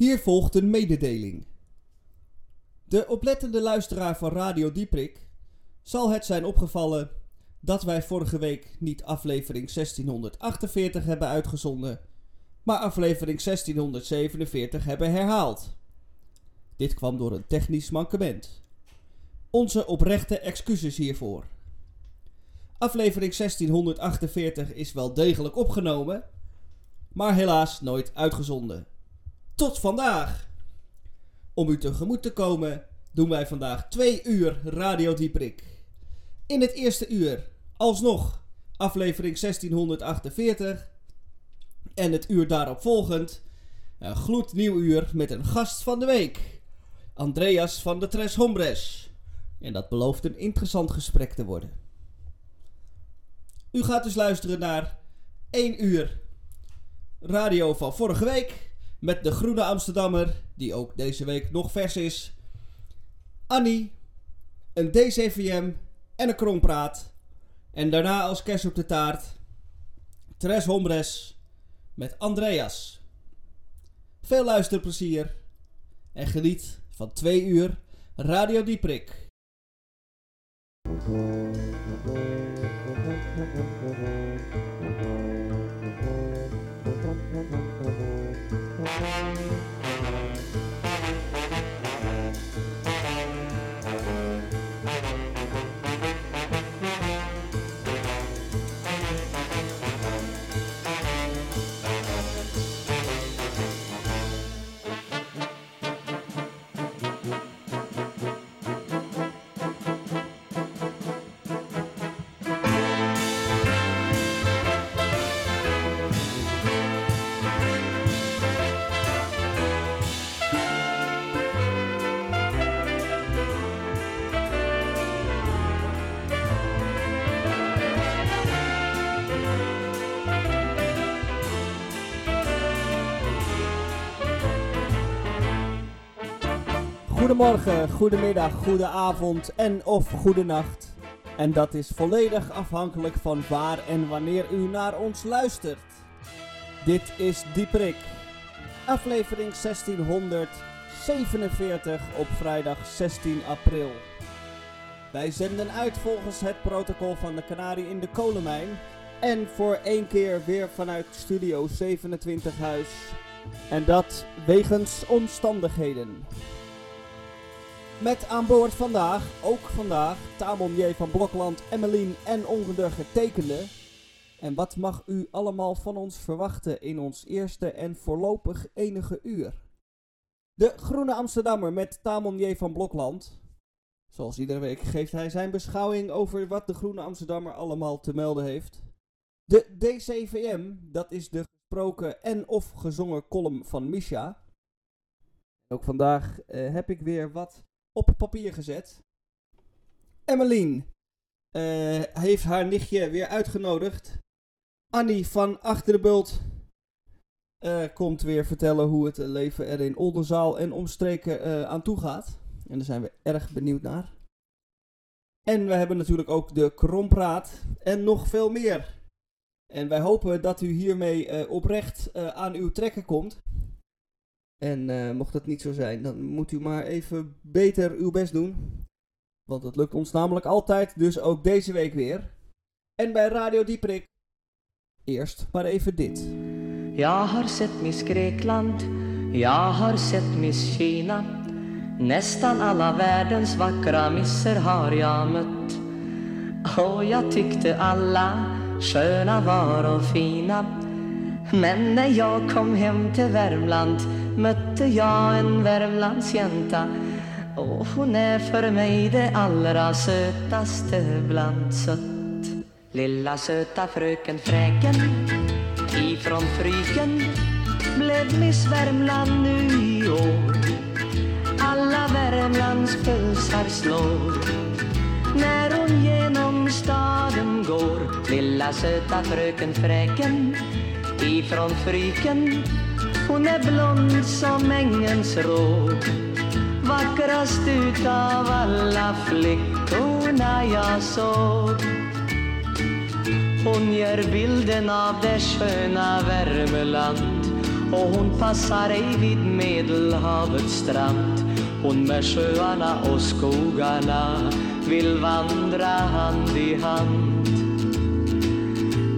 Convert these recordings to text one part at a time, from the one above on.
Hier volgt een mededeling. De oplettende luisteraar van Radio Dieprik zal het zijn opgevallen dat wij vorige week niet aflevering 1648 hebben uitgezonden, maar aflevering 1647 hebben herhaald. Dit kwam door een technisch mankement. Onze oprechte excuses hiervoor. Aflevering 1648 is wel degelijk opgenomen, maar helaas nooit uitgezonden. Tot vandaag! Om u tegemoet te komen doen wij vandaag twee uur Radio Dieprik. In het eerste uur alsnog aflevering 1648 en het uur daarop volgend een gloednieuw uur met een gast van de week. Andreas van de Tres Hombres. En dat belooft een interessant gesprek te worden. U gaat dus luisteren naar 1 uur radio van vorige week. Met de Groene Amsterdammer, die ook deze week nog vers is. Annie, een DCVM en een krompraat. En daarna als kerst op de taart. Tres Hombres met Andreas. Veel luisterplezier. En geniet van 2 uur Radio Dieprik. Goedemorgen, goedemiddag, goedenavond en of goedenacht. En dat is volledig afhankelijk van waar en wanneer u naar ons luistert. Dit is Dieprik, aflevering 1647 op vrijdag 16 april. Wij zenden uit volgens het protocol van de Canarie in de kolenmijn. En voor één keer weer vanuit Studio 27 huis. En dat wegens omstandigheden. Met aan boord vandaag, ook vandaag, Tamon J. van Blokland, Emmeline en ongetekende. En wat mag u allemaal van ons verwachten in ons eerste en voorlopig enige uur? De Groene Amsterdammer met Tamon van Blokland. Zoals iedere week geeft hij zijn beschouwing over wat de Groene Amsterdammer allemaal te melden heeft. De DCVM, dat is de gesproken en of gezongen column van Misha. Ook vandaag eh, heb ik weer wat op papier gezet. Emmeline eh, heeft haar nichtje weer uitgenodigd. Annie van Achter de Bult eh, komt weer vertellen hoe het leven er in Oldenzaal en omstreken uh, aan toe gaat. En daar zijn we erg benieuwd naar. En we hebben natuurlijk ook de krompraat en nog veel meer. En wij hopen dat u hiermee oprecht aan uw trekken komt. En uh, mocht dat niet zo zijn, dan moet u maar even beter uw best doen. Want het lukt ons namelijk altijd, dus ook deze week weer. En bij Radio Dieprik, eerst maar even dit. Jag har sett Miss Grekland, jag har sett Miss Kina. Nästan alla världens vackra misser har jag mött. Och jag tyckte alla sköna var och fina. Men när jag kom hem till Värmland mötte jag en Värmlandsjänta och hon är för mig det allra sötaste bland sött. Lilla söta fröken Fräken ifrån Fryken blev Miss Värmland nu i år. Alla Värmlands pulsar slår när hon genom staden går. Lilla söta fröken Fräken ifrån Fryken hon är blond som ängens rå Vackrast utav alla flickorna jag såg Hon ger bilden av det sköna Värmeland och hon passar ej vid Medelhavets strand. Hon med sjöarna och skogarna vill vandra hand i hand.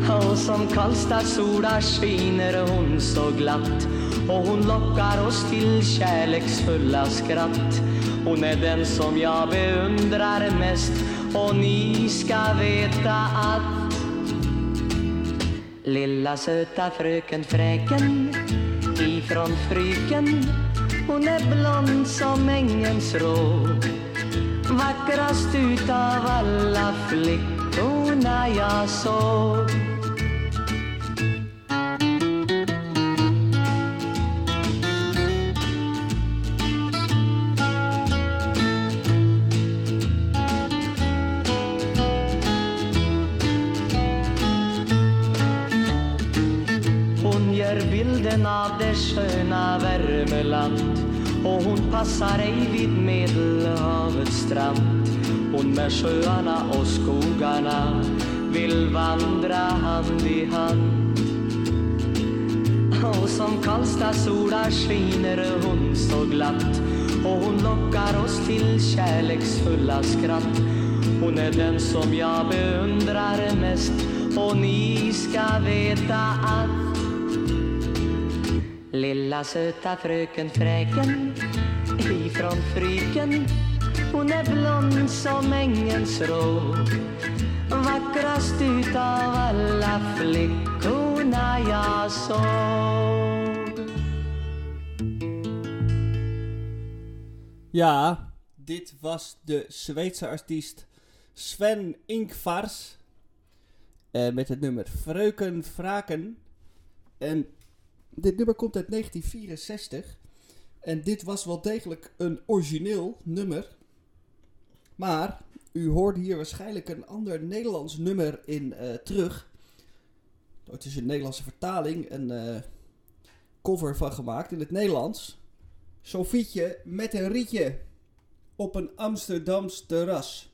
Och som Karlstads sola skiner hon så glatt och hon lockar oss till kärleksfulla skratt. Hon är den som jag beundrar mest. Och ni ska veta att Lilla söta fröken Fräken ifrån Fryken Hon är blond som ängens rå Vackrast utav alla flickorna jag såg. Bilden av det sköna Värmeland och hon passar ej vid Medelhavets strand. Hon med sjöarna och skogarna vill vandra hand i hand. Och som Karlstads sola skiner hon så glatt och hon lockar oss till kärleksfulla skratt. Hon är den som jag beundrar mest och ni ska veta att Lilla söta fröken Fräken ifrån Fryken Hon är blond som ängens rå Vackrast utav alla flickorna jag såg Ja, dit was de Zweedse artiest Sven Inkvars. eh, met het nummer Freuken Vraken. En dit nummer komt uit 1964. En dit was wel degelijk een origineel nummer. Maar u hoorde hier waarschijnlijk een ander Nederlands nummer in eh, terug. Er is een Nederlandse vertaling, een eh, cover van gemaakt in het Nederlands. Sofietje met een rietje op een Amsterdams terras.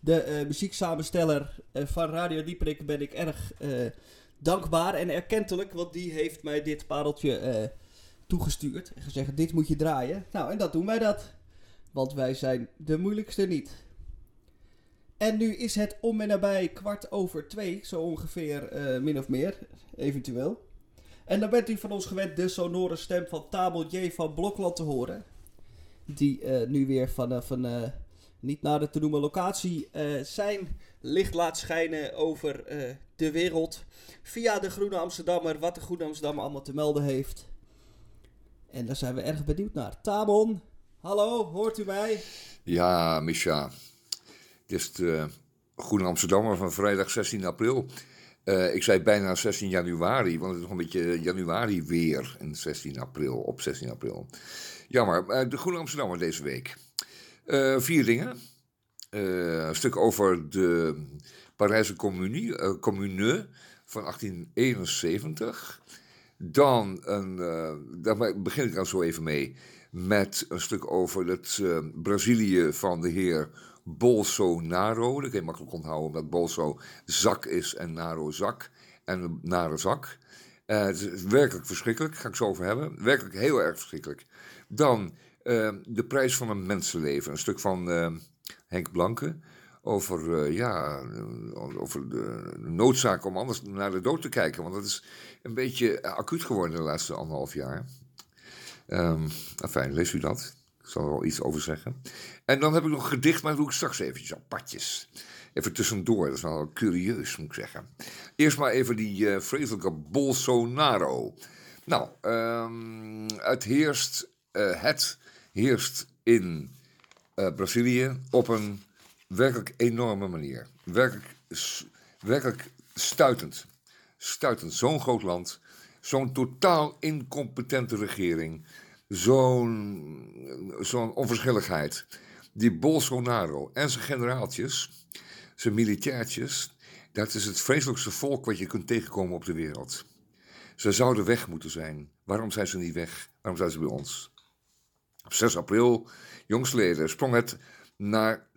De eh, muzieksamensteller van Radio Dieperik ben ik erg dankbaar en erkentelijk, want die heeft mij dit pareltje eh, toegestuurd en gezegd: Dit moet je draaien. Nou, en dat doen wij dat, want wij zijn de moeilijkste niet. En nu is het om en nabij kwart over twee, zo ongeveer, eh, min of meer, eventueel. En dan bent u van ons gewend de sonore stem van Tabel J van Blokland te horen. Die eh, nu weer vanaf een eh, niet nader te noemen locatie zijn licht laat schijnen over de wereld. Via de Groene Amsterdammer, wat de Groene Amsterdammer allemaal te melden heeft. En daar zijn we erg benieuwd naar. Tabon, hallo, hoort u mij? Ja, Misha. Het is de Groene Amsterdammer van vrijdag 16 april. Eh, ik zei bijna 16 januari, want het is nog een beetje januari weer. En 16 april, op 16 april. Jammer, eh, de Groene Amsterdammer deze week. Eh, vier dingen. Een stuk over de Parijse Commune, eh, Commune van 1871. Dan, een, eh, daar begin ik dan zo even mee, met een stuk over het eh, Brazilië van de heer Bolsonaro. Dat kun je makkelijk onthouden, omdat Bolso zak is en Naro zak. En nare zak. Het is werkelijk verschrikkelijk, daar ga ik zo over hebben. Werkelijk heel erg verschrikkelijk. Dan de prijs van een mensenleven. Een stuk van Henk Blanke. Over, eh, ja, eh, over de noodzaak om anders naar de dood te kijken. Want dat is een beetje acuut geworden de laatste anderhalf jaar. Ehm fijn, lees u dat. Ik zal er wel iets over zeggen. En dan heb ik nog een gedicht, maar dat doe ik straks eventjes apartjes. Even tussendoor, dat is wel curieus, moet ik zeggen. Eerst maar even die eh, vreselijke Bolsonaro. Nou, ehm, het heerst, eh, het heerst in eh, Brazilië op een werkelijk enorme manier. Werkelijk, werkelijk stuitend. Stuitend. Zo'n groot land, zo'n totaal incompetente regering, zo'n zo'n onverschilligheid. Die Bolsonaro en zijn generaaltjes, zijn militairtjes, dat is het vreselijkste volk wat je kunt tegenkomen op de wereld. Ze zouden weg moeten zijn. Waarom zijn ze niet weg? Waarom zijn ze bij ons? Op 6 april, jongstleden, sprong het naar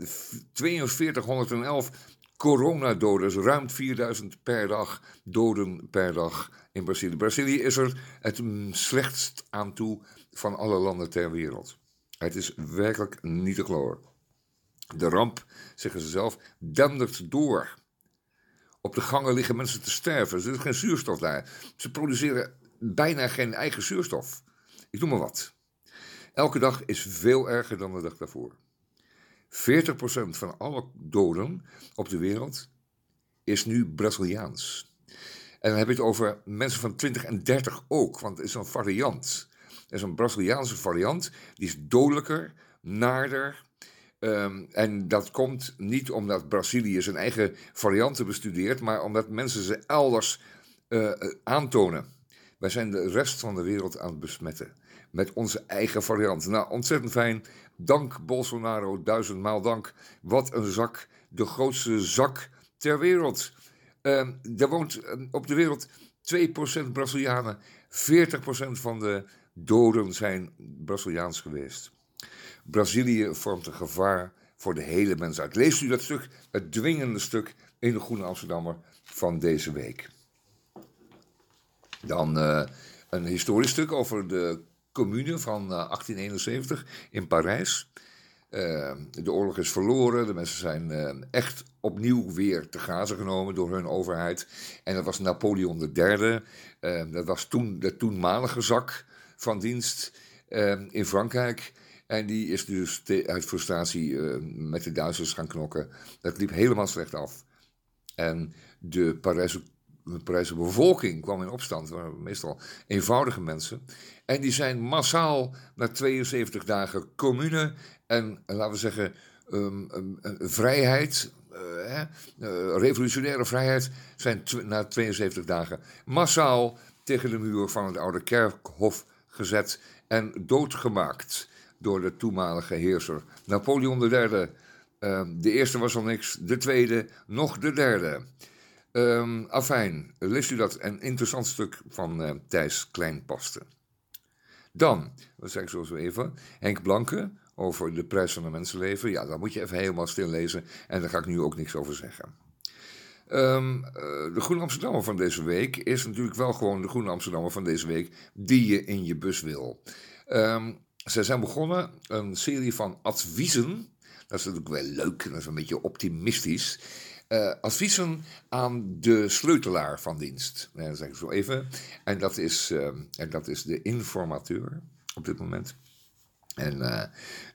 4211 coronadoden, dus ruim 4000 per dag, doden per dag in Brazilië. Brazilië is er het slechtst aan toe van alle landen ter wereld. Het is werkelijk niet te geloven. De ramp, zeggen ze zelf, dendert door. Op de gangen liggen mensen te sterven. Er is geen zuurstof daar. Ze produceren bijna geen eigen zuurstof. Ik noem maar wat. Elke dag is veel erger dan de dag daarvoor. 40% van alle doden op de wereld is nu Braziliaans. En dan heb je het over mensen van 20 en 30 ook, want het is een variant. Het is een Braziliaanse variant, die is dodelijker, naarder. Um, en dat komt niet omdat Brazilië zijn eigen varianten bestudeert, maar omdat mensen ze elders uh, aantonen. Wij zijn de rest van de wereld aan het besmetten met onze eigen variant. Nou, ontzettend fijn. Dank Bolsonaro, duizendmaal dank. Wat een zak. De grootste zak ter wereld. Uh, er woont ehm, op de wereld 2% Brazilianen. 40% van de doden zijn Braziliaans geweest. Brazilië vormt een gevaar voor de hele mensheid. Leest u dat stuk, het dwingende stuk in de Groene Amsterdammer van deze week. Dan uh, een historisch stuk over de commune van 1871 eh, in Parijs. Uh, de oorlog is verloren, de mensen zijn echt opnieuw weer te grazen genomen door hun overheid. En dat was Napoleon III, uh, dat was toen de toenmalige zak van dienst in Frankrijk. En die is dus uit frustratie met de Duitsers gaan knokken. Dat liep helemaal slecht af. En de Parijse de Parijse bevolking kwam in opstand, meestal eenvoudige mensen. En die zijn massaal na 72 dagen commune en, laten we zeggen, um, um, vrijheid, uh, revolutionaire vrijheid, zijn na 72 dagen massaal tegen de muur van het oude kerkhof gezet en doodgemaakt door de toenmalige heerser Napoleon III. Uh, de eerste was al niks, de tweede nog de derde. Um, afijn, leest u dat? Een interessant stuk van uh, Thijs Kleinpaste. Dan, dat zeg ik zo even, Henk Blanke over de prijs van een mensenleven. Ja, daar moet je even helemaal stil lezen en daar ga ik nu ook niks over zeggen. Um, uh, de Groene Amsterdammer van deze week is natuurlijk wel gewoon de Groene Amsterdammer van deze week die je in je bus wil. Um, ze zijn begonnen een serie van adviezen. Dat is natuurlijk wel leuk dat is een beetje optimistisch uh, adviezen aan de sleutelaar van dienst. En dat zeg ik zo even. En dat is, uh, en dat is de informateur op dit moment. En uh,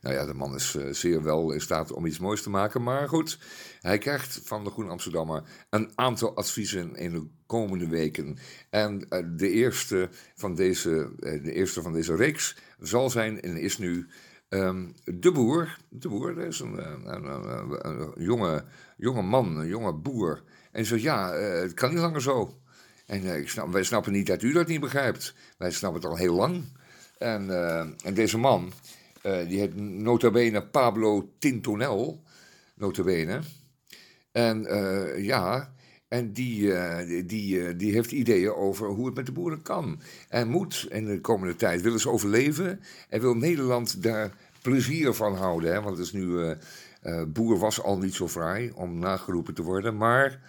nou ja, de man is zeer wel in staat om iets moois te maken. Maar goed, hij krijgt van de Groen Amsterdammer een aantal adviezen in de komende weken. En de, eerste van deze, de eerste van deze reeks zal zijn en is nu Um, de boer, de boer, dat is een, een, een, een, jonge, jonge man, een jonge boer. En zegt, ja, uh, het kan niet langer zo. En uh, ik snap, wij snappen niet dat u dat niet begrijpt. Wij snappen het al heel lang. En, en deze man, die heet nota bene Pablo Tintonel, nota bene. En ja, en die, die, die heeft ideeën over hoe het met de boeren kan. En moet in de komende tijd. Willen ze overleven en wil Nederland daar plezier van houden. Hè? Want het is nu. Uh, boer was al niet zo fraai om nageroepen te worden. Maar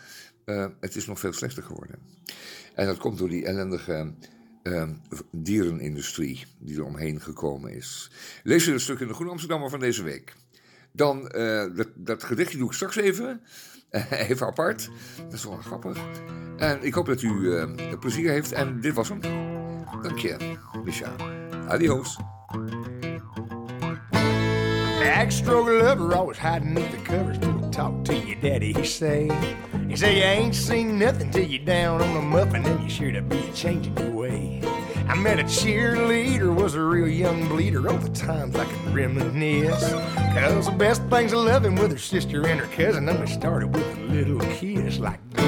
het is nog veel slechter geworden. En dat komt door die ellendige. dierenindustrie die er omheen gekomen is. Lees je een stuk in de Groene Amsterdammer van deze week. Dan, dat, dat gedichtje doe ik straks even. even apart. Dat is wel grappig. En ik hoop dat u plezier heeft. En dit was hem. Dank je, Micha. Adios. Backstroke lover always hiding under the covers till he talk to your daddy. He say, he say you ain't seen nothing till you down on a muffin and you sure to be changing your way. I met a cheerleader, was a real young bleeder. All the times I can reminisce. Cause the best things of loving with her sister and her cousin only started with a little kiss like this.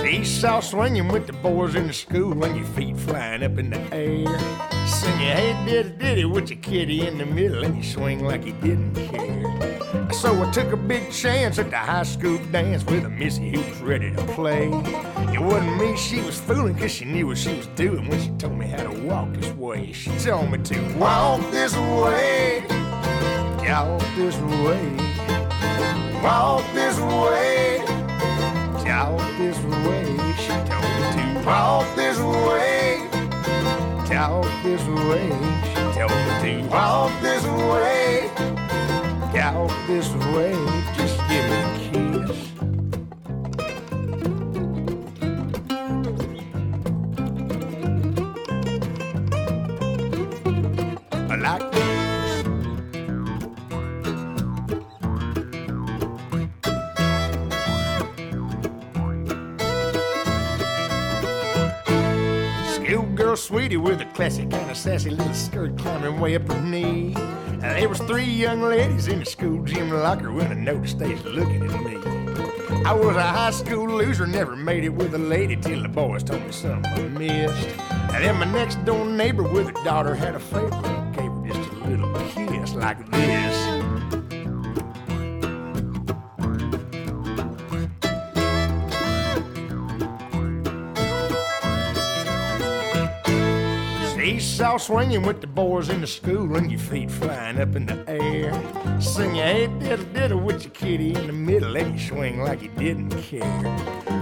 See saw swinging with the boys in the school and your feet flying up in the air. Sing you, hey diddy diddy with your kitty in the middle and you swing like you didn't care. So I took a big chance at the high school dance with a missy who was ready to play. It wasn't me she was fooling, cause she knew what she was doing when she told me how to walk this way. She told me to walk this way, walk this way, walk this way, walk this way. She told me to walk this way, talk this way. She told me to walk this way. Out this way, just give me sweetie with a classic kind of sassy little skirt climbing way up her knee. And there was three young ladies in the school gym locker when I noticed they was looking at me. I was a high school loser, never made it with a lady till the boys told me something I missed. And then my next door neighbor with a daughter had a favorite, gave her just a little kiss like this. Seesaw swinging with the boys in the school and your feet flying up in the air. Sing your diddle diddle with your kitty in the middle and you swing like you didn't care.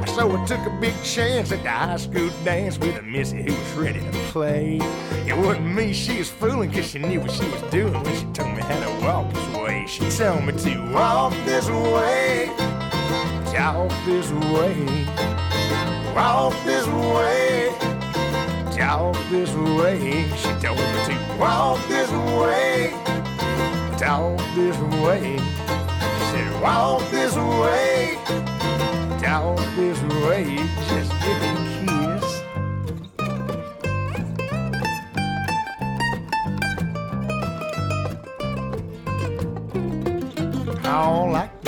So I took a big chance at the high school dance with a missy who was ready to play. It wasn't me she was fooling cause she knew what she was doing when she told me how to walk this way. She told me to walk this way, talk this way, walk this way talk this way. She told me to walk this way, talk this way. She said, walk this way, talk this way. Just give me a kiss. All like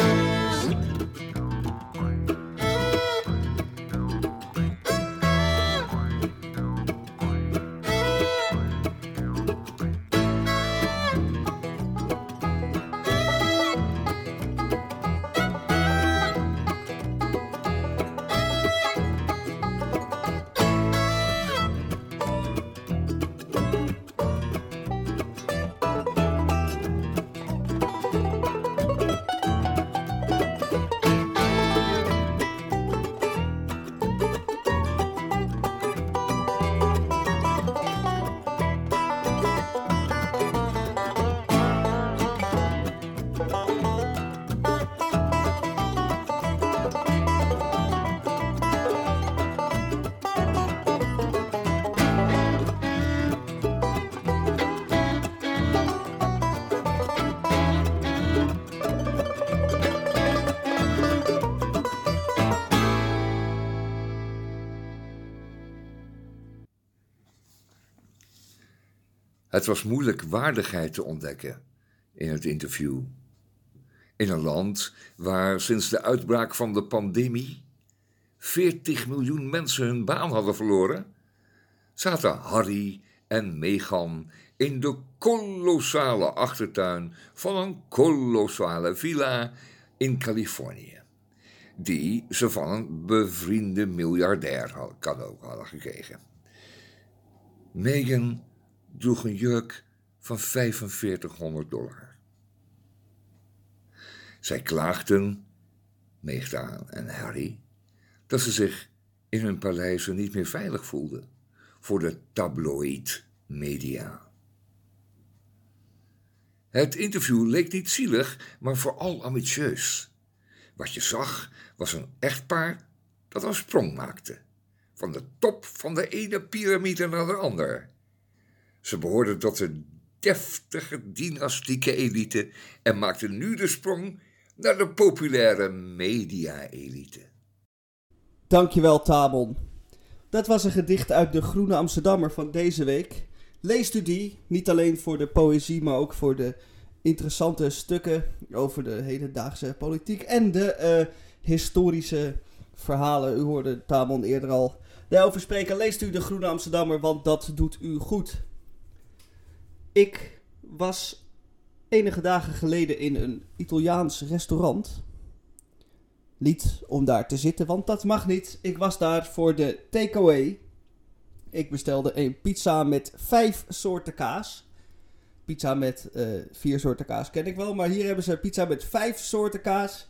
Het was moeilijk waardigheid te ontdekken in het interview. In een land waar sinds de uitbraak van de pandemie 40 miljoen mensen hun baan hadden verloren, zaten Harry en Megan in de kolossale achtertuin van een kolossale villa in Californië, die ze van een bevriende miljardair cadeau hadden gekregen. Megan droeg een jurk van 4500 dollar. Zij klaagden, Meegdaan en Harry, dat ze zich in hun paleizen niet meer veilig voelden voor de tabloid media. Het interview leek niet zielig, maar vooral ambitieus. Wat je zag was een echtpaar dat een sprong maakte, van de top van de ene piramide naar de ander. Ze behoorden tot de deftige dynastieke elite en maakten nu de sprong naar de populaire media-elite. Dankjewel, Tamon. Dat was een gedicht uit de Groene Amsterdammer van deze week. Leest u die, niet alleen voor de poëzie, maar ook voor de interessante stukken over de hedendaagse politiek en de eh, historische verhalen. U hoorde Tamon eerder al daarover spreken. Leest u de Groene Amsterdammer, want dat doet u goed. Ik was enige dagen geleden in een Italiaans restaurant. Niet om daar te zitten, want dat mag niet. Ik was daar voor de takeaway. Ik bestelde een pizza met vijf soorten kaas. Pizza met eh, vier soorten kaas ken ik wel, maar hier hebben ze pizza met vijf soorten kaas.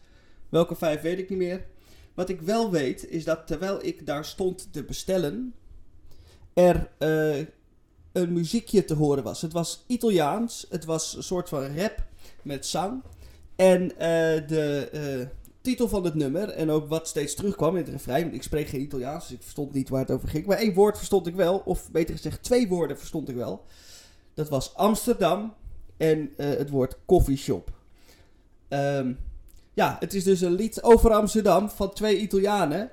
Welke vijf weet ik niet meer. Wat ik wel weet is dat terwijl ik daar stond te bestellen, er eh, een muziekje te horen was. Het was Italiaans, het was een soort van rap met zang. En eh, de eh, titel van het nummer en ook wat steeds terugkwam in het refrein. Ik spreek geen Italiaans, dus ik verstond niet waar het over ging. Maar één woord verstond ik wel, of beter gezegd twee woorden verstond ik wel. Dat was Amsterdam en eh, het woord coffeeshop. Ehm ja, het is dus een lied over Amsterdam van twee Italianen.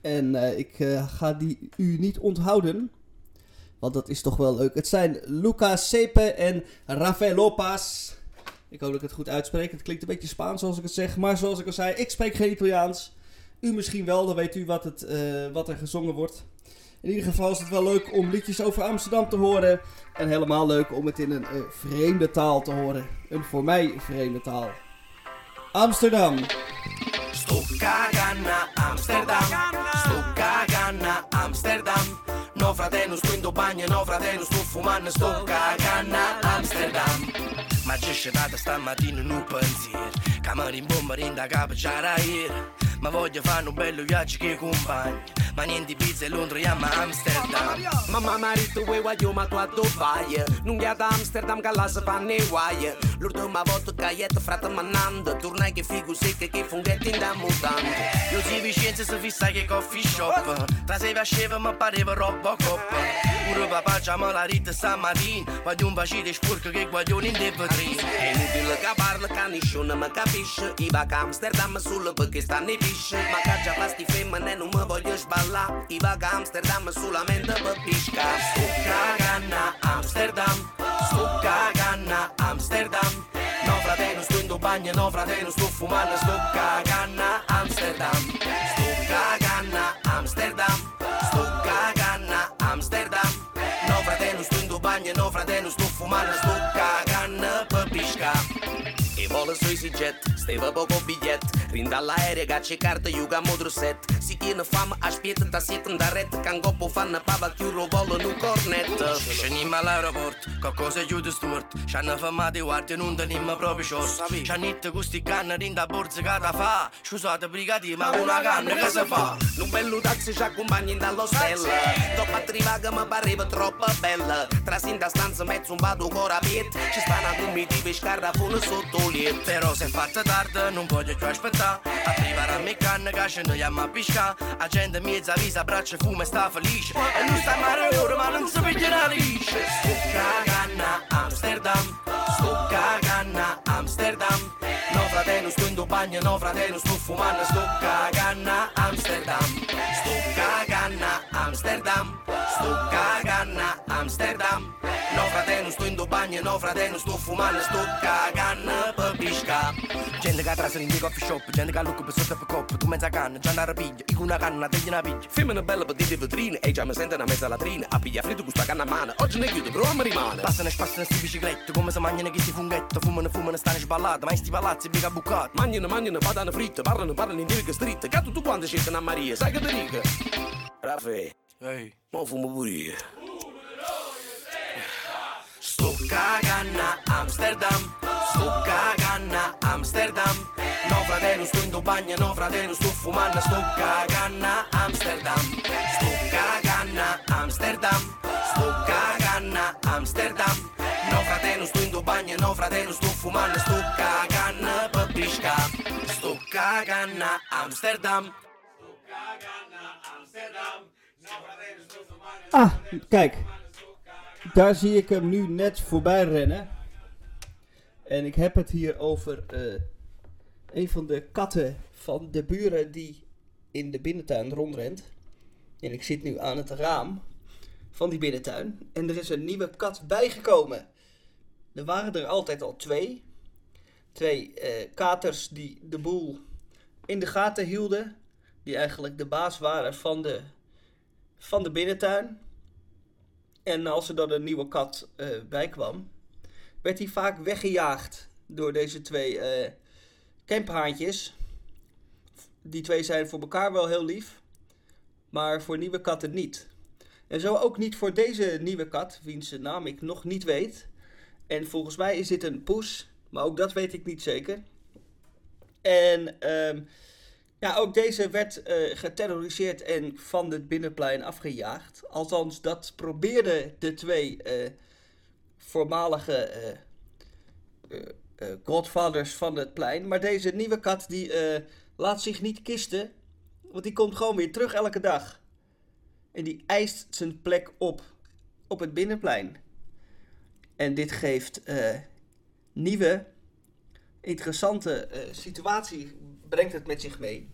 En ik ga die u niet onthouden. Want dat is toch wel leuk. Het zijn Luca Sepe en Rafael Lopez. Ik hoop dat ik het goed uitspreek. Het klinkt een beetje Spaans zoals ik het zeg. Maar zoals ik al zei, ik spreek geen Italiaans. U misschien wel, dan weet u wat, het, eh, wat er gezongen wordt. In ieder geval is het wel leuk om liedjes over Amsterdam te horen. En helemaal leuk om het in een eh, vreemde taal te horen. Een voor mij vreemde taal. Amsterdam. Sto cagando a Amsterdam, sto cagando a Amsterdam. No fratello sto in bagno, no fratello sto fumando, sto cagando Amsterdam. Ma c'è scettata stamattina in un pensiero, che mi rimbomba da capo c'era ieri. Ma voglio fare un bello viaggio che compagni, ma niente pizza e Londra, chiama Amsterdam. Mamma marito e guaglio ma tu a Dubai Non ghiata Amsterdam che là si fanno i guai L'ultima volta ti frate manando Tornai che figo secca che funghetti in da mutante Io si Vicenza si fissa che coffee shop. Tra se faceva mi pareva Robocop. Pure papà già me la rita stamattina. Voglio un bacino sporco che guaglione in de vetrine È inutile che parla che nessuno mi capisce. I va a Amsterdam solo perché stanno i pisce Ma che già pasti femmine non mi voglio sballare I va a Amsterdam solamente per pisca. Sto cagando a Amsterdam. Sto cagando a Amsterdam. No fratello sto in bagno, no fratello sto fumando Sto a Amsterdam. Sto cagando a Amsterdam. Sto cagando a Amsterdam. No fratello sto in bagno, no fratello sto fumando Sto cagando per pisca E vola sui jet, Пиво богов бедет Риндалая рега чекарта юга мудрусет Сикина фама аж петен да ситен да ред Канго по фана пава кюро воло ну корнет Și nim all'aeroport Coccose giù di stuart C'hanno fama di guardia non tenim proprio short C'hannitte gusti canna rinda borza cata fa. Scusate brigati ma una canna che se fa. Un bello taxi ci accompagni dall'ostello Dopo arriva che mi pareva troppo bella Trasinda stanza mezzo un vado cora piet Ci stanno a comitiva e scarra fune sotto liet Però se fatta da tard, non voglio più aspettare. Arriverà mi canna che ce noi a pisca La gente mi zavisa, braccia fumo e sta felice. E non sta male ora ma non si piglia la liscia Stucca canna Amsterdam. Stucca canna Amsterdam. No frate non sto in bagno, no fratello, non sto fumando. Stucca canna Amsterdam. Stucca canna Amsterdam. Stucca canna Amsterdam. No frate non sto in bagno, no fratello sto fumando Sto cagando per pisca. Gente che trasera in di coffee shop Gente che lucca per sotto per coppa Tu mezza canna, già una rapiglia In una canna, tegli una piglia. Femmina bella per dire vetrine E già mi sente una mezza latrina A piglia fritto con sta canna a mano. Oggi ne chiudo, però mi rimane. Passano e spassano sti biciclette Come se mangiano che sti funghetto Fumano, fumano, stanno sballate Ma in sti palazzi biga bucati. Mangiano, mangiano, badano fritte Parlano, parlano in dirga stritta Che tutto quanto scelgono a Maria Sai che te dico? Raffe, Ehi. mo fumo pure io Sto cagando a Amsterdam. Sto cagando a Amsterdam. No fratello sto in bagno, no fratello sto fumando Sto cagando a Amsterdam. Sto cagando a Amsterdam. Sto a Amsterdam. No fratello sto in bagno, no fratello sto fumando Sto cagando per pisca Sto cagando a Amsterdam. Ah, kijk. Daar zie ik hem nu net voorbij rennen. En ik heb het hier over eh, een van de katten van de buren die in de binnentuin rondrent. En ik zit nu aan het raam van die binnentuin. En er is een nieuwe kat bijgekomen. Er waren er altijd al twee. Twee eh, katers die de boel in de gaten hielden. Die eigenlijk de baas waren van de, van de binnentuin. En als er dan een nieuwe kat eh, bij kwam, werd hij vaak weggejaagd door deze twee eh camphaantjes. Die twee zijn voor elkaar wel heel lief, maar voor nieuwe katten niet. En zo ook niet voor deze nieuwe kat, wiens naam ik nog niet weet. En volgens mij is dit een poes, maar ook dat weet ik niet zeker. En ehm, ja, ook deze werd eh, geterroriseerd en van het binnenplein afgejaagd. Althans, dat probeerden de twee eh, voormalige eh, godfathers van het plein. Maar deze nieuwe kat die laat zich niet kisten, want die komt gewoon weer terug elke dag. En die eist zijn plek op op het binnenplein. En dit geeft nieuwe, interessante situatie, brengt het met zich mee.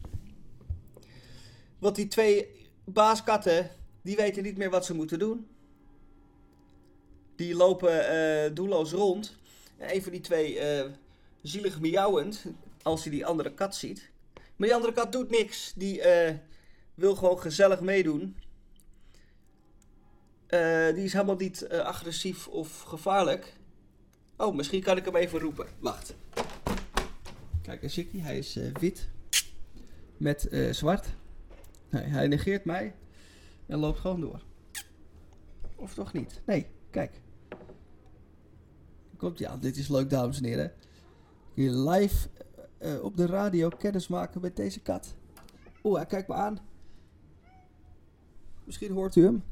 Want die twee baaskatten, die weten niet meer wat ze moeten doen. Die lopen eh, doelloos rond. En een van die twee, eh, zielig miauwend, als hij die andere kat ziet. Maar die andere kat doet niks. Die eh, wil gewoon gezellig meedoen. Die is helemaal niet agressief of gevaarlijk. Oh, misschien kan ik hem even roepen. Wacht. Kijk, Zikkie, hij is eh, wit. Met eh, zwart. Nee, hij negeert mij. En loopt gewoon door. Of toch niet? Nee, kijk. Komt ja, dit is leuk, dames en heren. Hier live eh, op de radio kennis maken met deze kat. Oeh, hij kijkt me aan. Misschien hoort u hem.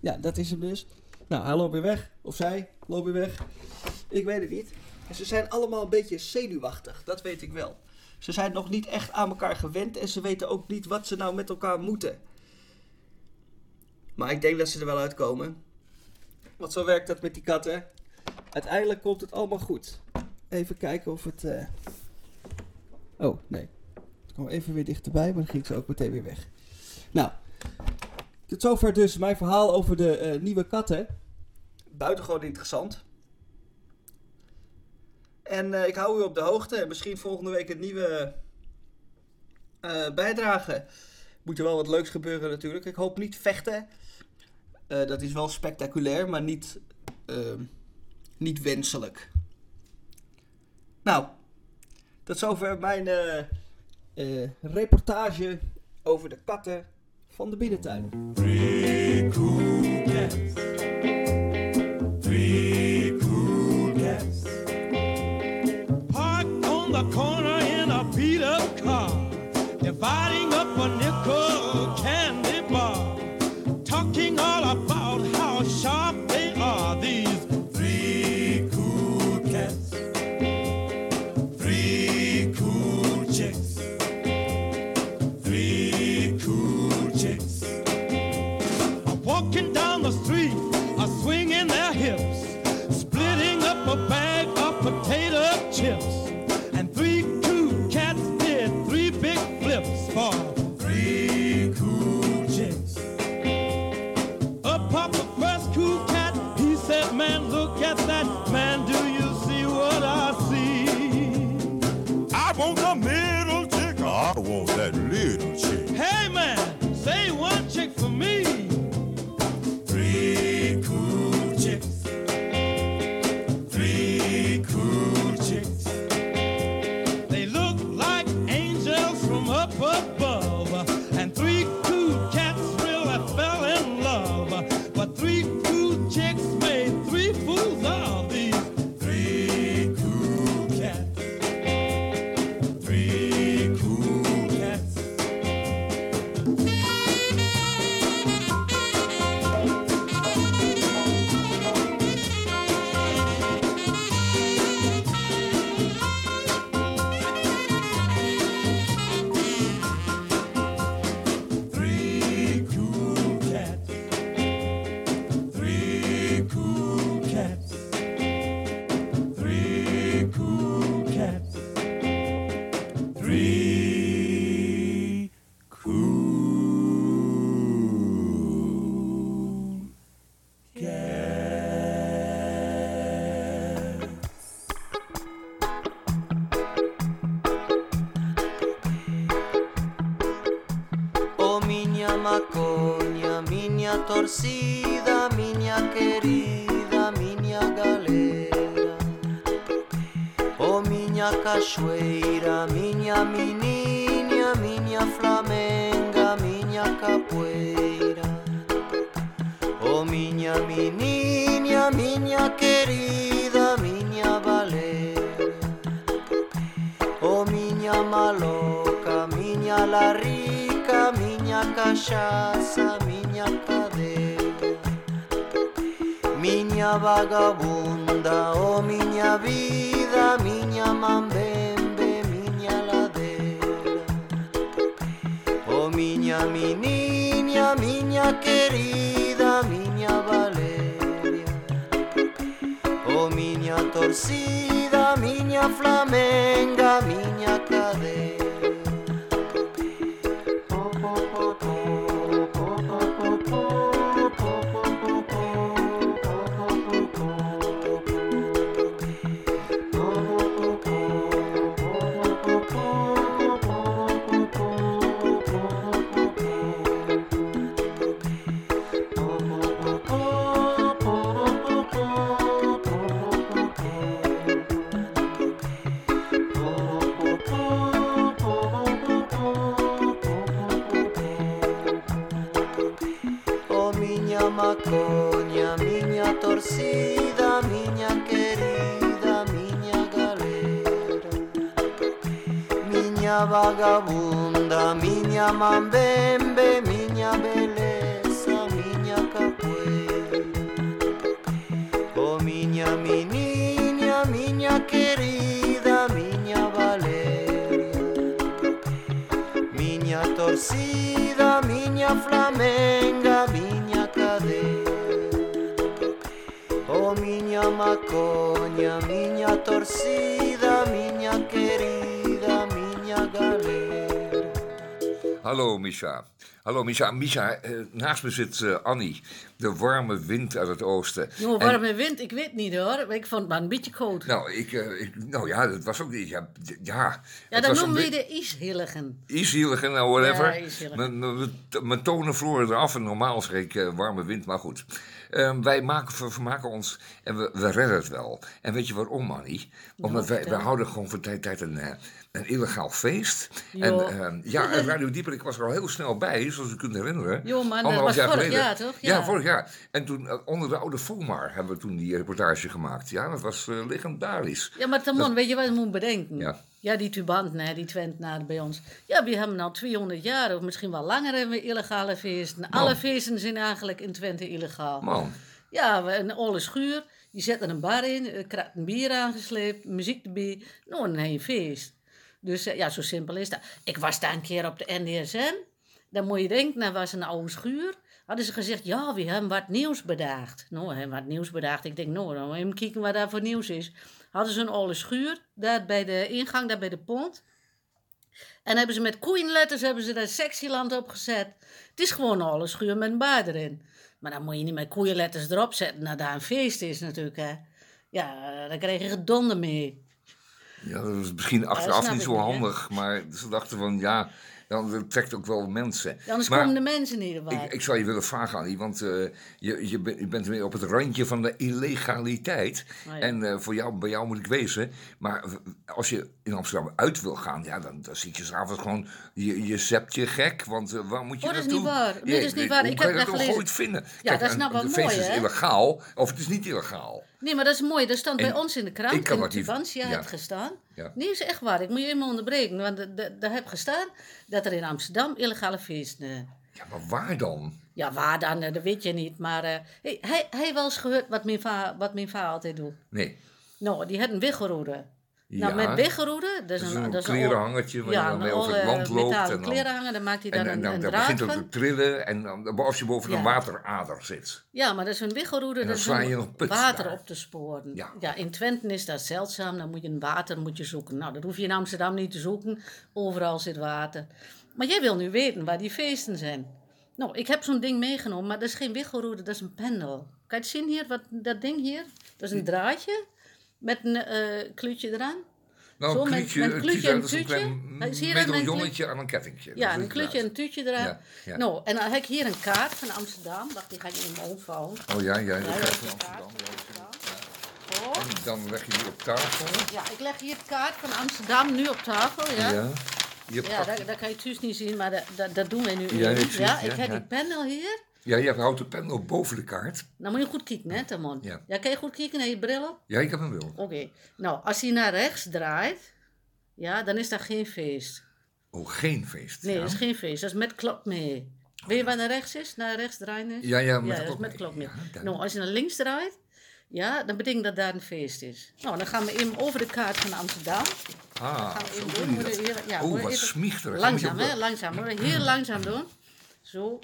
Ja, dat is hem dus. Nou, hij loopt weer weg. Of zij loopt weer weg. Ik weet het niet. En ze zijn allemaal een beetje zenuwachtig. Dat weet ik wel. Ze zijn nog niet echt aan elkaar gewend. En ze weten ook niet wat ze nou met elkaar moeten. Maar ik denk dat ze er wel uitkomen. Want zo werkt dat met die katten. Uiteindelijk komt het allemaal goed. Even kijken of het... eh, Oh, nee. Ik kwam even weer dichterbij, maar dan ging ze ook meteen weer weg. Nou, tot zover dus mijn verhaal over de eh, nieuwe katten. Buitengewoon interessant. En eh, ik hou u op de hoogte. En misschien volgende week een nieuwe eh, bijdrage. Moet er wel wat leuks gebeuren natuurlijk. Ik hoop niet vechten. Dat is wel spectaculair, maar niet, ehm, niet wenselijk. Nou, tot zover mijn reportage over de katten van de binnentuin. Anda, oh miña vida, miña mambembe, miña ladeira Oh miña meniña, miña querida, miña Valeria. Oh miña torcida, miña flamenca Misha. Misha, eh, naast me zit eh, Annie. De warme wind uit het oosten. Jongen, En- warme wind, ik weet niet hoor. Ik vond het maar een beetje koud. Nou, ik, eh, ik, nou ja, dat was ook niet. Ja, ja, ja, dat noemen we de ijshilligen. Easyligen, nou whatever. Ja. Mijn- tonen vloren eraf en normaal zeg ik warme wind, maar goed. Ehm, wij maken, ver- vermaken ons en we, we redden het wel. En weet je waarom, Manny? Omdat wij, wij vertel. houden gewoon van tijd tijd een, een illegaal feest. Jo. En ehm, ja, Radio Dieperik was er al heel snel bij, zoals u kunt herinneren. Man, dat was vorig geleden. jaar, toch? Ja. Ja. vorig jaar. En toen eh, onder de oude FOMAR hebben we toen die reportage gemaakt. Ja, dat was eh, legendarisch. Ja, maar Tamon, weet je wat je moet bedenken? Ja. Ja, die tubanten, hè, die Twentenaren bij ons. Ja, we hebben al 200 jaar, of misschien wel langer, hebben we illegale feesten. Alle feesten zijn eigenlijk in Twente illegaal. Man, Ja, een oude schuur. Je zet er een bar in, een krat een bier aangesleept, muziek erbij. Nou, een heel feest. Dus eh, ja, zo simpel is dat. Ik was daar een keer op de NDSM. Dan moet je denken, dat was een oude schuur. Hadden ze gezegd, ja, we hebben wat nieuws bedaagd. Nou, we hebben wat nieuws bedaagd. Ik denk, nou, dan moet je even kijken wat daar voor nieuws is. Hadden ze een oude schuur, daar bij de ingang, daar bij de pont. En hebben ze met koeienletters hebben ze daar Sexyland op gezet. Het is gewoon een oude schuur met een bar erin. Maar dan moet je niet met koeienletters erop zetten nadat daar een feest is natuurlijk, hè. Ja, dan krijg je gedonder mee. ja, dat was misschien achteraf niet zo handig, maar ze dachten van ja, dan trekt ook wel mensen. Ja, anders Maar- komen de mensen niet. Ik, ik zou je willen vragen, Annie, want eh, je, je, bent- je bent weer op het randje van de illegaliteit. Oh ja. En eh, voor jou, bij jou moet ik wezen. Maar als je in Amsterdam uit wil gaan, ja, dan, dan zit je s'avonds gewoon. Je, je zept je gek, want eh, waar moet je Oh, dat is niet waar. Nee, dat is niet waar. Ik heb dat gelezen. ooit vinden? Ja, dat is nou wel een feest mooi, is hè? illegaal, of het is niet illegaal. Nee, maar dat is mooi. Dat stond bij ons in de krant. ik kan in Tubantia ja. had gestaan. Ja. Nee, is echt waar. Ik moet je even onderbreken. Want daar heb gestaan dat er in Amsterdam illegale feesten... eh, Ja, maar waar dan? Ja, waar dan? eh, Dat weet je niet. Maar hey, hij hij wel eens gehoord wat mijn va, wat mijn va altijd doet. Nee. Nou, die had een Nou, met wiggelroede, dat is een, een klerenhangertje waar je dan mee een over het land loopt. metalen En dan, klerenhanger, daar maakt hij dan en, en een, dan, een dan draad begint het te trillen en dan, als je boven een waterader zit. Ja, maar dat is een wiggelroede, dan dat is sla je puts water daar. op te sporen. Ja. in Twente is dat zeldzaam, dan moet je een water moet je zoeken. Nou, dat hoef je in Amsterdam niet te zoeken, overal zit water. Maar jij wil nu weten waar die feesten zijn. Nou, ik heb zo'n ding meegenomen, maar dat is geen wiggelroede, dat is een pendel. Kan je het zien hier, wat, dat ding hier? Dat is een draadje met een eh kluutje eraan. Nou, Zo een met- kluutje, met een klutje en een tuutje. is hier aan mijn medaillonnetje aan een kettingje. Ja, een klutje en een tuutje eraan. Ja, ja. Nou, en dan heb ik hier een kaart van Amsterdam. Wacht, die ga ik in mijn mond vouwen. Oh ja, ja, Ja, van een Amsterdam. ja. En dan leg je die op tafel. Ja, ik leg hier de kaart van Amsterdam nu op tafel, ja. Ja. Ja, dat, dat kan je thuis niet zien, maar dat, dat, dat doen wij nu Ja, ik zie ja, het, ik heb die pen al hier. Ja, je houdt de pen op boven de kaart. Nou moet je goed kijken, hè, Tamon. Ja. ja, kan je goed kijken naar je bril op? Ja, ik heb hem wel. Oké. Nou, als hij naar rechts draait, ja, dan is dat geen feest. Oh, geen feest. Nee, ja. dat is geen feest. Dat is met klok mee. Weet je waar naar rechts is? Naar rechts draaien is? Ja, ja, met is klok met mee. klok mee. Ja, nou, als je naar links draait, ja, dan betekent dat daar een feest is. Nou, dan gaan we even over de kaart van Amsterdam. Ah, Gaan we dat. we hier- ja, oh, wat smichterig. Langzaam, hè? Langzaam. Heel langzaam doen. Zo.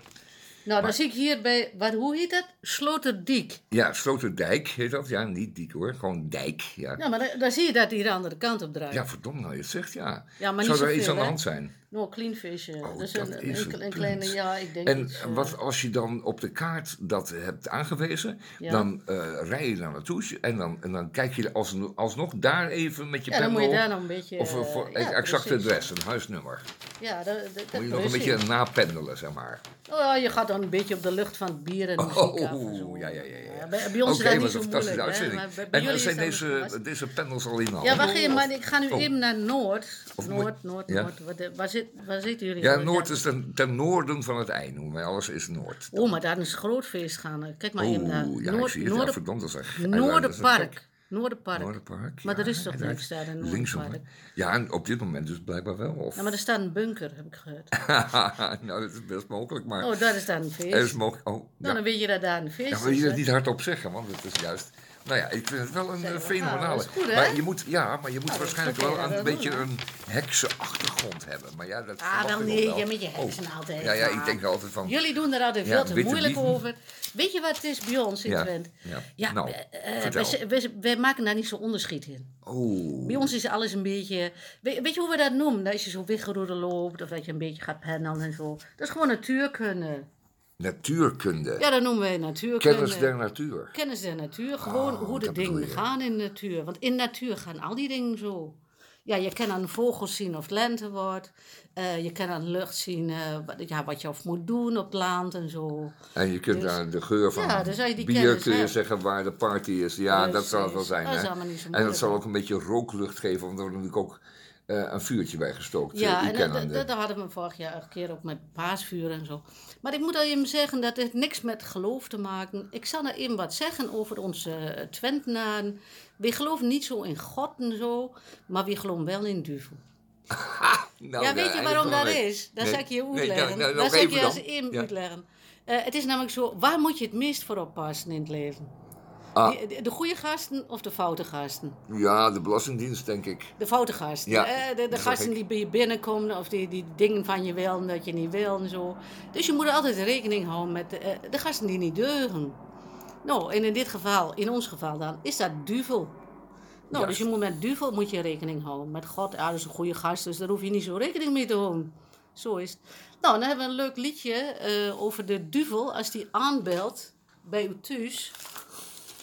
Nou, dan zie ik hier bij, wat, hoe heet dat? Sloterdijk. Ja, Sloterdijk heet dat. Ja, niet dik hoor. Gewoon dijk. Ja, Ja, maar dan, dan zie je dat hij de andere kant op draait. ja verdomd nou, je zegt ja. Ja, maar Zou niet er iets aan de hand zijn? Nou, clean visje. Oh, dus dat een, is een, een kleine, ja, ik denk En iets, eh, wat als je dan op de kaart dat hebt aangewezen, Ja. dan eh, rij je naar naartoe en dan, en dan kijk je als, alsnog daar even met je Ja, dan moet je daar nog een beetje... Of eh, eh, voor ja, exact adres, een huisnummer. Ja, dat, dat, Moet je nog een beetje napendelen, zeg maar. Oh, je gaat dan een beetje op de lucht van het bier en de muziek af. en zo. Oh, ja, ja, ja. ja. Bij, bij ons Oké, is dat niet een zo moeilijk. Hè? uitzending. Maar bij, bij En zijn deze, deze panels al in al. Ja, wacht even, maar ik ga nu Oh. even naar Noord. Noord, Noord? Noord. Waar, waar, zit, waar zitten jullie? Ja, Noord is ten, ten noorden van het ei noemen wij. Alles is Noord. Oh, maar daar is een groot feest gaan. Kijk maar ja, ik Noord. Ja, verdomd, dat is. Noorderpark. Noorderpark. Noorderpark. Maar ja, er is toch niks daar in Linksom, Noorderpark? Ja, en op dit moment dus blijkbaar wel. Of... Ja, maar er staat een bunker, heb ik gehoord. nou, dat is best mogelijk, maar... Oh, daar is daar een feest. Er is mogelijk... Oh, Nou, dan weet je dat daar een feest Ja, is. wil je dat niet hardop zeggen, want het is juist... Nou ja, ik vind het wel een eh, fenomenale... goed, maar je moet, ja, maar je moet Nou, waarschijnlijk wel een beetje een hekse achtergrond hebben. Maar ja, dat Ah, wel nee, wel. ja, met je Oh. heksen altijd. Ja, ja, ik denk altijd van... Jullie doen er altijd Ja, veel te moeilijk over. Weet je wat het is bij ons in Ja, Twente? ja. Ja, Nou, eh, eh, wij, wij, maken daar niet zo onderscheid in. Oh. Bij ons is alles een beetje... Weet, weet je hoe we dat noemen? Dat je zo weggeroeden loopt of dat je een beetje gaat pennen en zo. Dat is gewoon natuurkunde. Natuurkunde. Ja, dat noemen wij natuurkunde. Kennis der natuur. Kennis der natuur. Gewoon Oh, hoe de dingen gaan in de natuur. Want in de natuur gaan al die dingen zo. Ja, je kan aan vogels zien of het lente wordt. Eh, je kan aan de lucht zien eh, wat, ja, wat je of moet doen op het land en zo. En je kunt Dus- aan de geur van Ja, dan zou je die bier kennis kun je zeggen waar de party is. Ja, dat zal het wel zijn. Dat hè? en dat zal ook een beetje rooklucht geven, want er natuurlijk ook een vuurtje bij gestookt. Ja, eh, en dat, hadden we vorig jaar een keer ook met paasvuur en zo. Maar ik moet al even zeggen, dat heeft niks met geloof te maken. Ik zal nou even wat zeggen over onze uh, Twentenaren. We geloven niet zo in God en zo, maar we geloven wel in duivel. Nou, ja, weet je waarom dat is? Dat Nee. zal ik je Nee, uitleggen. nou, nou, dat zal ik je als Ja. uitleggen. Eh, het is namelijk zo, waar moet je het meest voor oppassen in het leven? Ah. De, de goede gasten of de foute gasten? Ja, de Belastingdienst, denk ik. De foute gasten. Ja, eh, de de gasten die bij je binnenkomen of die, die dingen van je willen dat je niet wil en zo. Dus je moet er altijd rekening houden met de, eh, de gasten die niet deugen. Nou, en in dit geval, in ons geval dan, is dat duvel. Nou, dus je moet met duvel moet je rekening houden. Met God, ja, dat is een goede gast, dus daar hoef je niet zo rekening mee te houden. Zo is het. Nou, dan hebben we een leuk liedje eh, over de duvel als die aanbelt bij u thuis.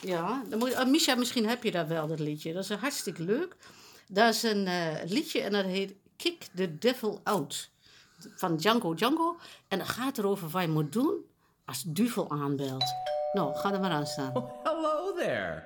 Ja, dan moet ah, Misha, misschien heb je dat wel, dat liedje. Dat is hartstikke leuk. Dat is een eh, liedje en dat heet Kick the Devil Out. Van Django Django. En dat gaat erover wat je moet doen als duvel aanbelt. Nou, ga er maar aan staan. Hello there.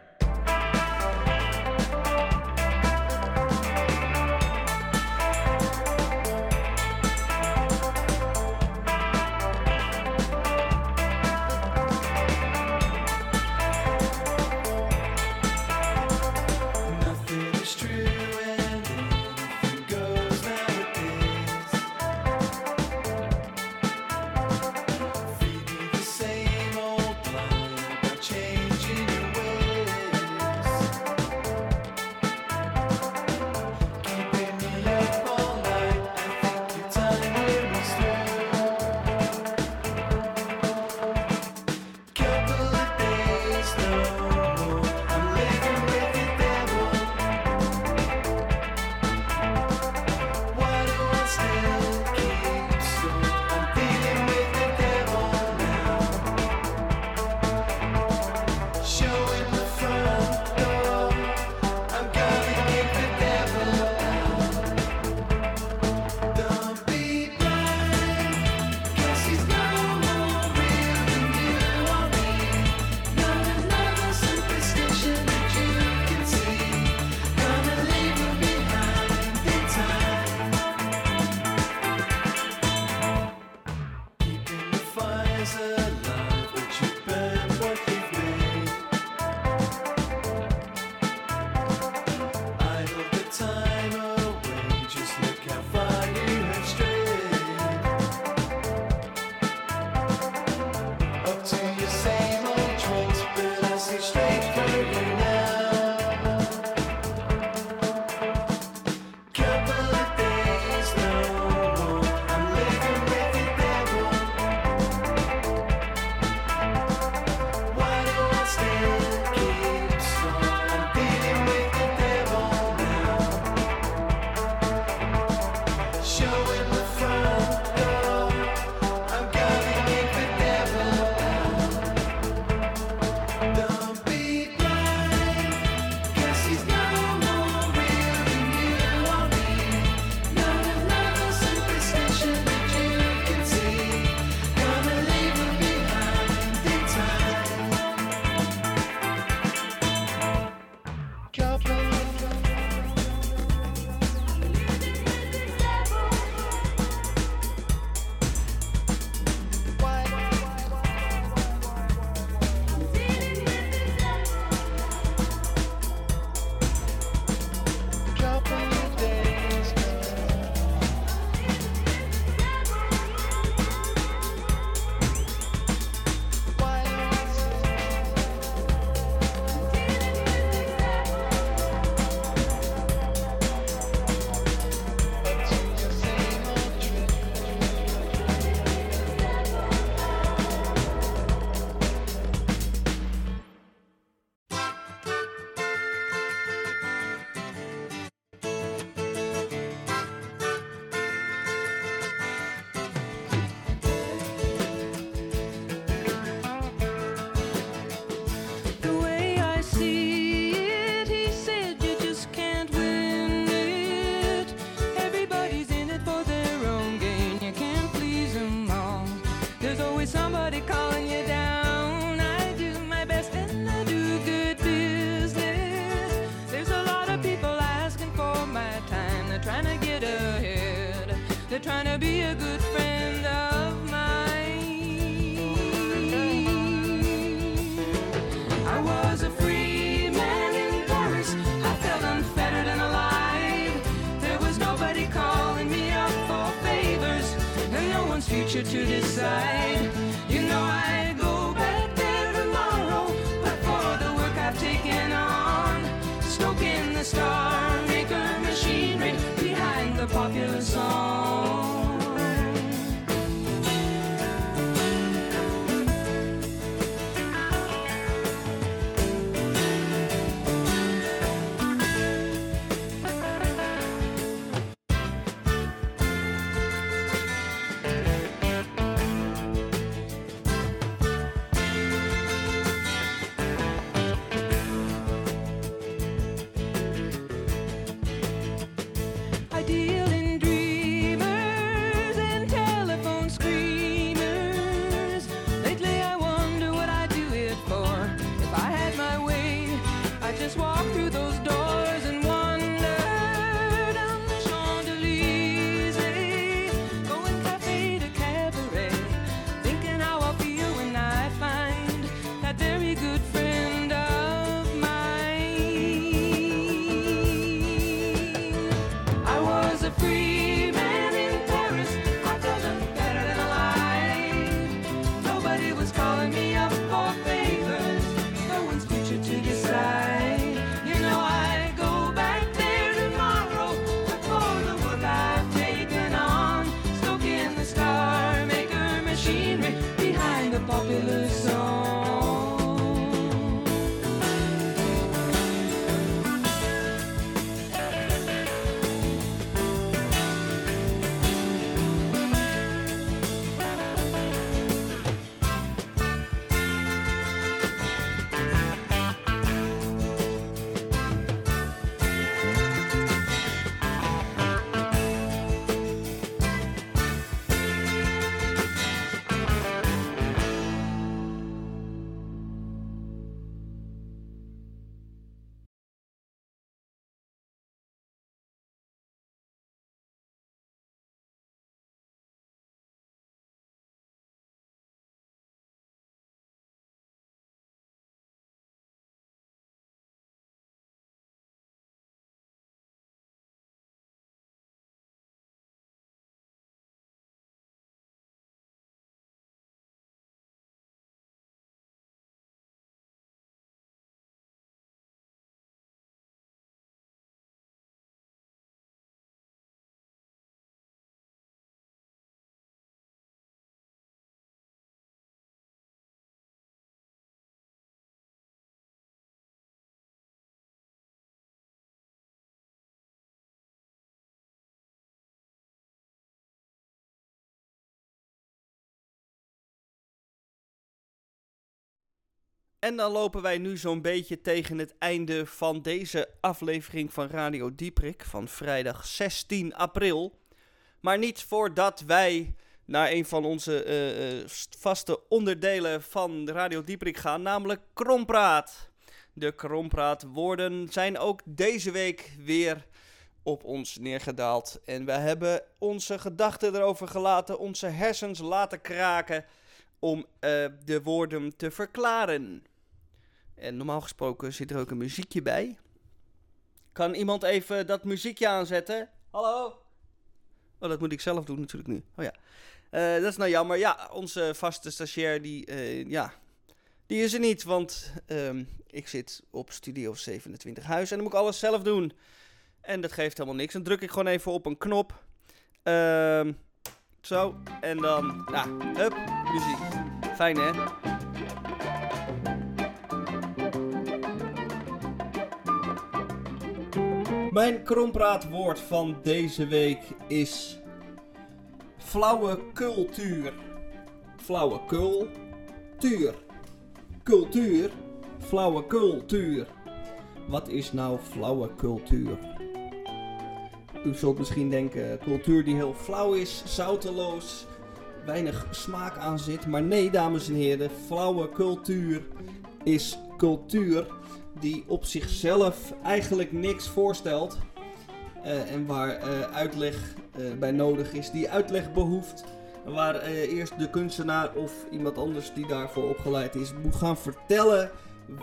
En dan lopen wij nu zo'n beetje tegen het einde van deze aflevering van Radio Dieprik van vrijdag 16 april. Maar niet voordat wij naar een van onze eh, eh, vaste onderdelen van Radio Dieprik gaan, namelijk Krompraat. De Krompraat-woorden zijn ook deze week weer op ons neergedaald. En we hebben onze gedachten erover gelaten, onze hersens laten kraken om eh, de woorden te verklaren. En normaal gesproken zit er ook een muziekje bij. Kan iemand even dat muziekje aanzetten? Hallo? Oh, dat moet ik zelf doen natuurlijk nu. Oh ja. Eh, dat is nou jammer. Ja, onze vaste stagiair, die, eh, ja, die is er niet. Want ehm, ik zit op Studio 27 Huis en dan moet ik alles zelf doen. En dat geeft helemaal niks. Dan druk ik gewoon even op een knop. Ehm, zo. En dan, nou, hup, muziek. Fijn hè? Mijn krompraatwoord van deze week is flauwe cultuur. Flauwe cultuur. Cultuur. Flauwe cultuur. Wat is nou flauwe cultuur? U zult misschien denken, cultuur die heel flauw is, zouteloos, weinig smaak aan zit. Maar nee, dames en heren, flauwe cultuur is cultuur die op zichzelf eigenlijk niks voorstelt. eh, en waar eh, uitleg eh, bij nodig is, die uitleg behoeft. Waar eerst de kunstenaar of iemand anders die daarvoor opgeleid is, moet gaan vertellen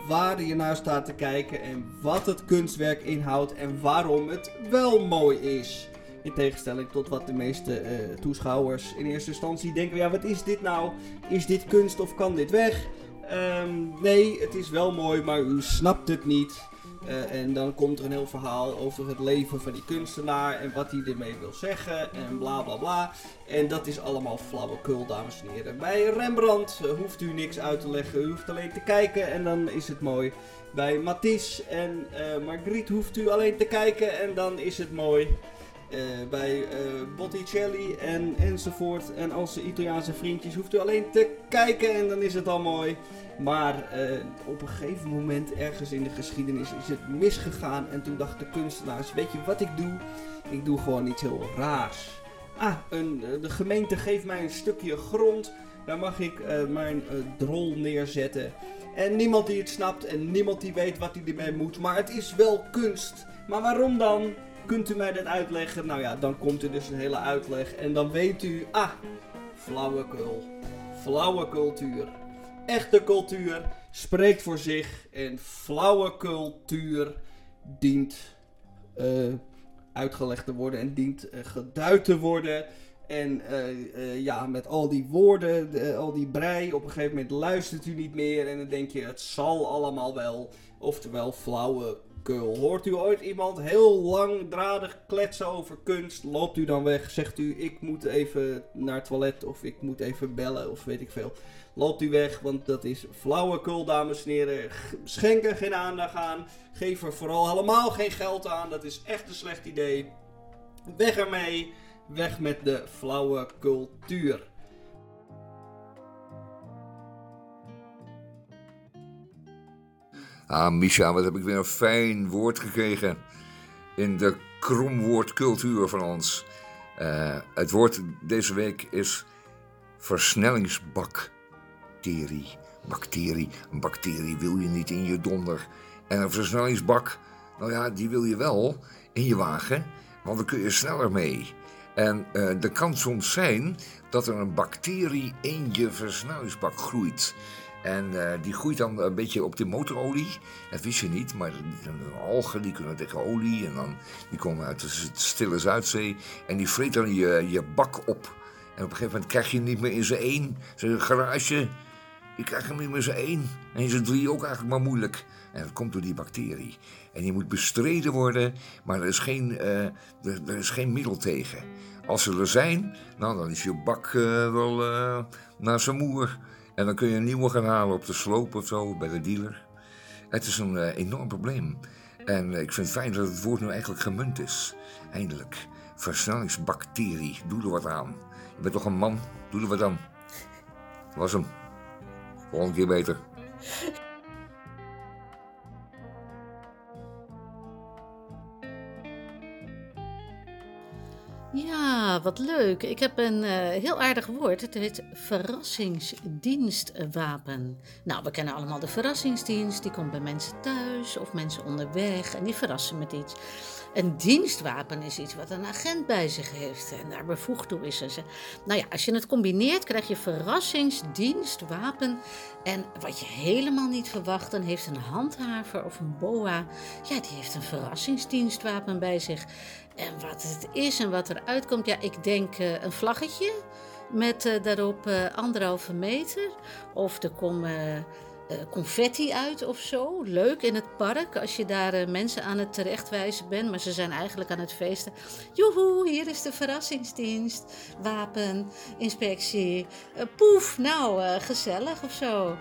waar je naar staat te kijken en wat het kunstwerk inhoudt en waarom het wel mooi is. In tegenstelling tot wat de meeste toeschouwers in eerste instantie denken: ja, wat is dit nou? Is dit kunst of kan dit weg? Ehm, nee, het is wel mooi, maar u snapt het niet. Eh, en dan komt er een heel verhaal over het leven van die kunstenaar en wat hij ermee wil zeggen en bla bla bla. En dat is allemaal flauwekul, dames en heren. Bij Rembrandt eh, hoeft u niks uit te leggen, u hoeft alleen te kijken en dan is het mooi. Bij Matisse en eh, Marguerite hoeft u alleen te kijken en dan is het mooi. Eh, bij eh, Botticelli en enzovoort en al zijn Italiaanse vriendjes hoeft u alleen te kijken en dan is het al mooi. Maar eh, op een gegeven moment ergens in de geschiedenis is het misgegaan en toen dachten de kunstenaars, weet je wat ik doe? Ik doe gewoon iets heel raars. Ah, de gemeente geeft mij een stukje grond, daar mag ik mijn drol neerzetten. En niemand die het snapt en niemand die weet wat hij ermee moet, maar het is wel kunst. Maar waarom dan? Kunt u mij dat uitleggen? Nou ja, dan komt er dus een hele uitleg en dan weet u, ah, flauwekul. Flauwe cultuur. Echte cultuur spreekt voor zich en flauwe cultuur dient eh, uitgelegd te worden en dient eh, geduid te worden. En eh, ja, met al die woorden, de- al die brei, op een gegeven moment luistert u niet meer en dan denk je, het zal allemaal wel. Oftewel flauwe Hoort u ooit iemand heel langdradig kletsen over kunst? Loopt u dan weg? Zegt u, ik moet even naar het toilet of ik moet even bellen of weet ik veel. Loopt u weg, want dat is flauwekul, dames en heren. Schenk er geen aandacht aan. Geef er vooral helemaal geen geld aan. Dat is echt een slecht idee. Weg ermee. Weg met de flauwe cultuur. Ah, Misha, wat heb ik weer een fijn woord gekregen in de kromwoordcultuur van ons. Eh, het woord deze week is versnellingsbacterie. Bacterie. Een bacterie wil je niet in je donder. En een versnellingsbak, nou ja, die wil je wel in je wagen, want dan kun je sneller mee. En eh er kan soms zijn dat er een bacterie in je versnellingsbak groeit. En eh, die groeit dan een beetje op de motorolie. Dat wist je niet, maar algen die kunnen tegen olie. En dan, die komen uit de stille Zuidzee. En die vreet dan je, je bak op. En op een gegeven moment krijg je hem niet meer in zijn één. Zijn garage, je krijgt hem niet meer in zijn één. En in zijn drie ook eigenlijk maar moeilijk. En dat komt door die bacterie. En die moet bestreden worden, maar er is geen, eh, er, is geen middel tegen. Als ze er zijn, nou, dan is je bak eh, wel naar zijn moer. En dan kun je een nieuwe gaan halen op de sloop of zo, bij de dealer. Het is een eh, enorm probleem. En eh, ik vind het fijn dat het woord nu eigenlijk gemunt is. Eindelijk. Versnellingsbacterie. Doe er wat aan. Je bent toch een man? Doe er wat aan. Was hem. Volgende keer beter. Ja, wat leuk. Ik heb een eh, heel aardig woord. Het heet verrassingsdienstwapen. Nou, we kennen allemaal de verrassingsdienst. Die komt bij mensen thuis of mensen onderweg en die verrassen met iets. Een dienstwapen is iets wat een agent bij zich heeft en daar bevoegd toe is. Ze- Nou ja, als je het combineert, krijg je verrassingsdienstwapen. En wat je helemaal niet verwacht, dan heeft een handhaver of een boa, ja, die heeft een verrassingsdienstwapen bij zich. En wat het is en wat eruit komt, ja, ik denk eh, een vlaggetje met eh, daarop eh, anderhalve meter. Of er komen confetti uit of zo. Leuk in het park als je daar mensen aan het terechtwijzen bent, maar ze zijn eigenlijk aan het feesten. Joehoe, hier is de verrassingsdienst, wapen, inspectie. Eh, poef, nou, gezellig of zo.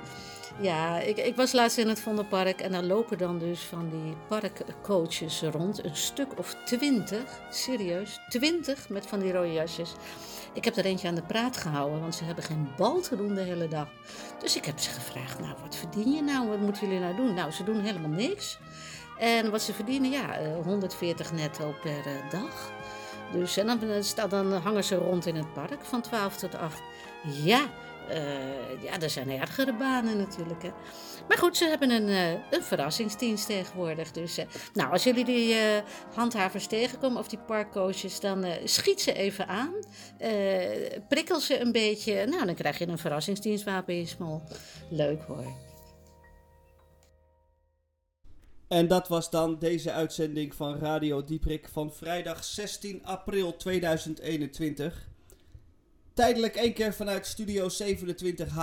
Ja, ik, ik was laatst in het Vondelpark en daar lopen dan dus van die parkcoaches rond. Een stuk of twintig, serieus, twintig met van die rode jasjes. Ik heb er eentje aan de praat gehouden, want ze hebben geen bal te doen de hele dag. Dus ik heb ze gevraagd, nou wat verdien je nou? Wat moeten jullie nou doen? Nou, ze doen helemaal niks. En wat ze verdienen, ja, eh, 140 netto per eh, dag. Dus en dan, eh, dan hangen ze rond in het park van 12 tot 8. Ja, Eh, ja, er zijn ergere banen natuurlijk. Hè. Maar goed, ze hebben een, eh, een verrassingsdienst tegenwoordig. Dus eh, nou, als jullie die handhavers tegenkomen of die parkcoaches, dan schiet ze even aan. Prikkel ze een beetje. Nou, dan krijg je een verrassingsdienstwapen in smol. Leuk hoor. En dat was dan deze uitzending van Radio Dieprik van vrijdag 16 april 2021. Tijdelijk één keer vanuit Studio 27H.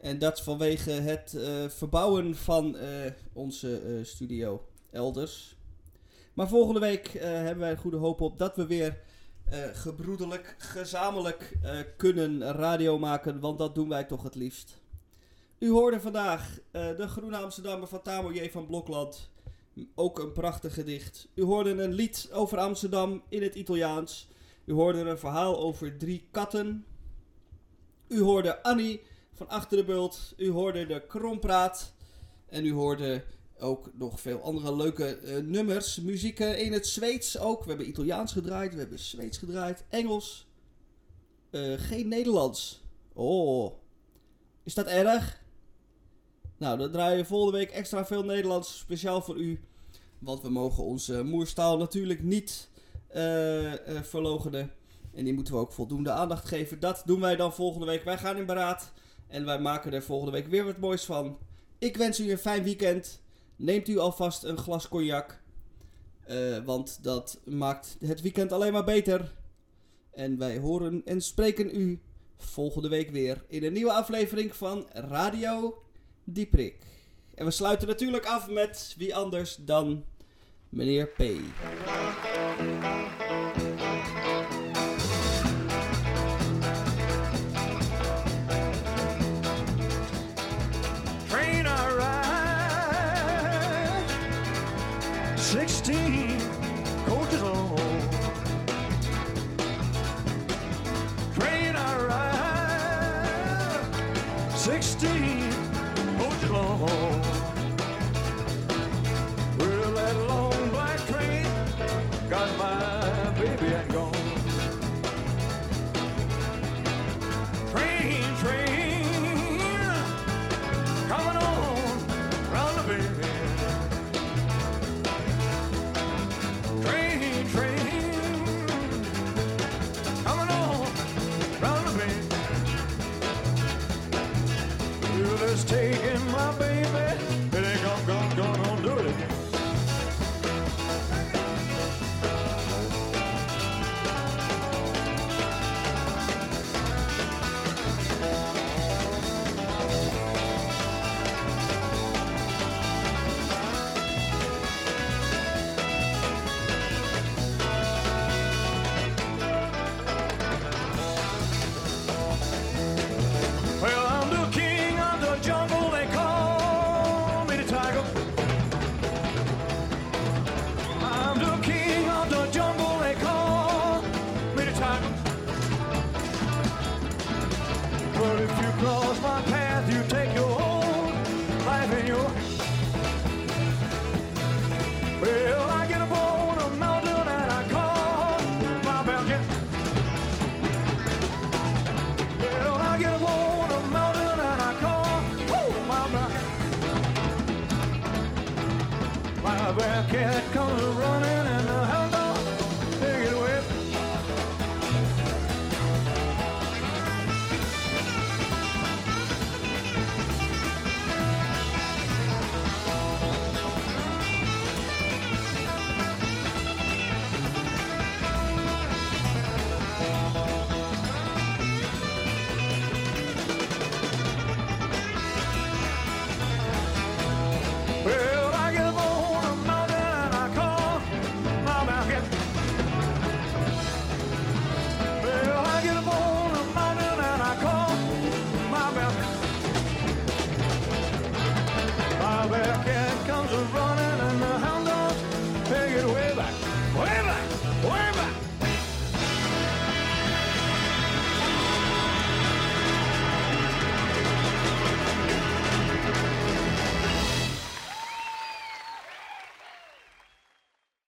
En dat vanwege het eh, verbouwen van eh, onze eh, studio elders. Maar volgende week hebben wij goede hoop op dat we weer gebroedelijk, gezamenlijk kunnen radio maken. Want dat doen wij toch het liefst. U hoorde vandaag de Groene Amsterdammer van Tamo van Blokland. Ook een prachtig gedicht. U hoorde een lied over Amsterdam in het Italiaans. U hoorde een verhaal over drie katten. U hoorde Annie van Achter de Bult. U hoorde de Krompraat. En u hoorde ook nog veel andere leuke eh, nummers. Muziek eh, in het Zweeds ook. We hebben Italiaans gedraaid. We hebben Zweeds gedraaid. Engels. Eh, geen Nederlands. Oh. Is dat erg? Nou, dan draaien we volgende week extra veel Nederlands. Speciaal voor u. Want we mogen onze moerstaal natuurlijk niet eh eh verloochenen. En die moeten we ook voldoende aandacht geven. Dat doen wij dan volgende week. Wij gaan in beraad. En wij maken er volgende week weer wat moois van. Ik wens u een fijn weekend. Neemt u alvast een glas cognac. Eh, want dat maakt het weekend alleen maar beter. En wij horen en spreken u volgende week weer in een nieuwe aflevering van Radio Dieprik. En we sluiten natuurlijk af met wie anders dan meneer P.